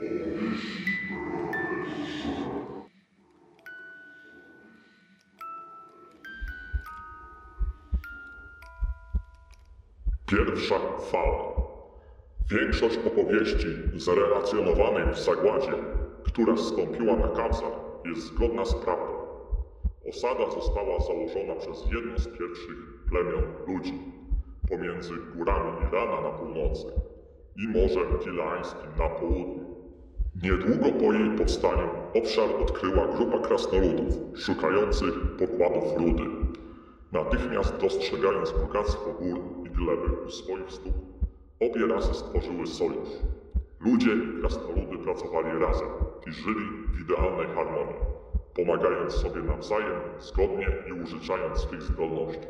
Pierwsza fala. Większość opowieści zrelacjonowanej w zagładzie, która zstąpiła na Kawzar, jest zgodna z prawdą. Osada została założona przez jedno z pierwszych plemion ludzi pomiędzy górami Irana na północy i Morzem Kilańskim na południu. Niedługo po jej powstaniu obszar odkryła grupa krasnoludów szukających pokładów rudy. Natychmiast dostrzegając bogactwo gór i gleby u swoich stóp, obie rasy stworzyły sojusz. Ludzie i krasnoludy pracowali razem i żyli w idealnej harmonii, pomagając sobie nawzajem, zgodnie i użyczając swych zdolności.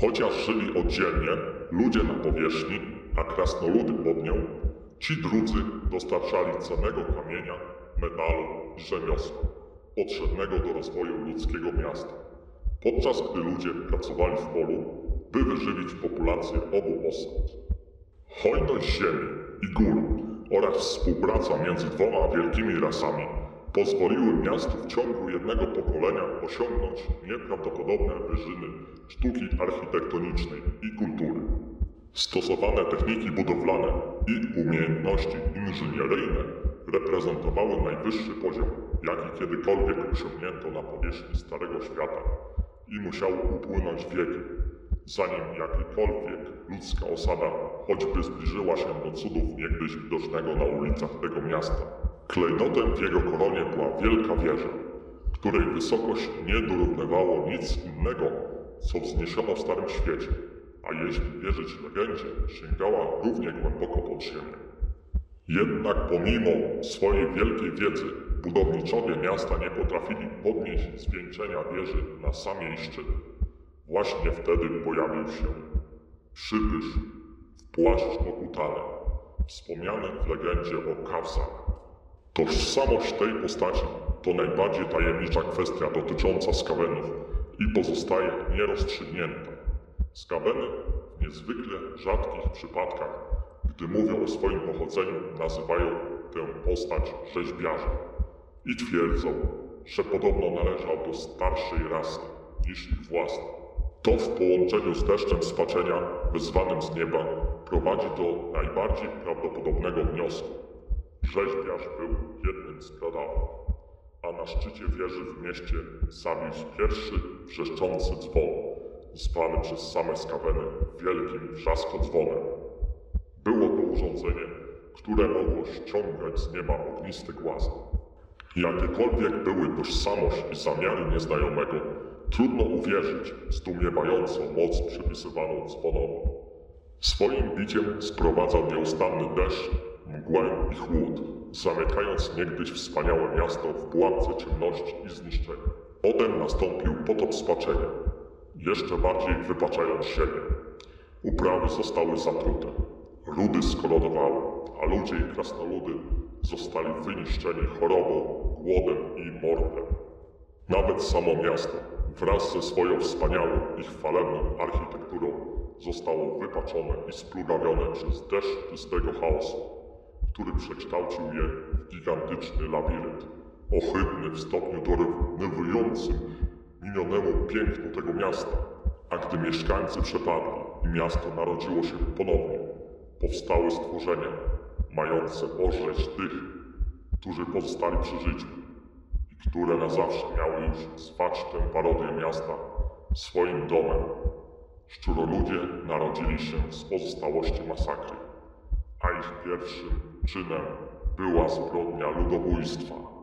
Chociaż żyli oddzielnie, ludzie na powierzchni, a krasnoludy pod nią, ci drudzy dostarczali cennego kamienia, metalu i rzemiosła, potrzebnego do rozwoju ludzkiego miasta. Podczas gdy ludzie pracowali w polu, by wyżywić populację obu osad. Hojność ziemi i gór oraz współpraca między dwoma wielkimi rasami pozwoliły miastu w ciągu jednego pokolenia osiągnąć nieprawdopodobne wyżyny sztuki architektonicznej i kultury. Stosowane techniki budowlane i umiejętności inżynieryjne reprezentowały najwyższy poziom, jaki kiedykolwiek osiągnięto na powierzchni Starego Świata i musiały upłynąć wieki, zanim jakakolwiek ludzka osada choćby zbliżyła się do cudów niegdyś widocznego na ulicach tego miasta. Klejnotem w jego koronie była wielka wieża, której wysokość nie dorównywało nic innego, co wzniesiono w Starym Świecie, a jeśli wierzyć legendzie, sięgała równie głęboko pod ziemię. Jednak pomimo swojej wielkiej wiedzy, budowniczowie miasta nie potrafili podnieść zwieńczenia wieży na sam jej szczyt. Właśnie wtedy pojawił się przybysz w płaszcz okutany, wspomniany w legendzie o Kawsach. Tożsamość tej postaci to najbardziej tajemnicza kwestia dotycząca skawenów i pozostaje nierozstrzygnięta. Skaweny w niezwykle rzadkich przypadkach, gdy mówią o swoim pochodzeniu, nazywają tę postać rzeźbiarzem i twierdzą, że podobno należał do starszej rasy niż ich własna. To w połączeniu z deszczem spaczenia wyzwanym z nieba prowadzi do najbardziej prawdopodobnego wniosku. Rzeźbiarz był jednym z pradawów, a na szczycie wieży w mieście zawisł pierwszy wrzeszczący dzwon, zwany przez same skaweny wielkim wrzaskodzwonem. Było to urządzenie, które mogło ściągać z nieba ognisty głaz. Jakiekolwiek były tożsamość i zamiary nieznajomego, trudno uwierzyć w zdumiewającą moc przypisywaną dzwonowi. Swoim biciem sprowadzał nieustanny deszcz, mgłę i chłód, zamykając niegdyś wspaniałe miasto w pułapce ciemności i zniszczenia. Potem nastąpił potop spaczenia, jeszcze bardziej wypaczając ziemię. Uprawy zostały zatrute, rudy skolonowały, a ludzie i krasnoludy zostali wyniszczeni chorobą, głodem i mordem. Nawet samo miasto, wraz ze swoją wspaniałą i chwalebną architekturą, zostało wypaczone i splugawione przez deszcz czystego chaosu, który przekształcił je w gigantyczny labirynt, ohydny w stopniu dorównywującym minionemu pięknu tego miasta. A gdy mieszkańcy przepadli i miasto narodziło się ponownie, powstały stworzenia mające ożreć tych, którzy pozostali przy życiu i które na zawsze miały już zwać tę parodię miasta swoim domem. Szczuroludzie narodzili się z pozostałości masakry, a ich pierwszym czynem była zbrodnia ludobójstwa.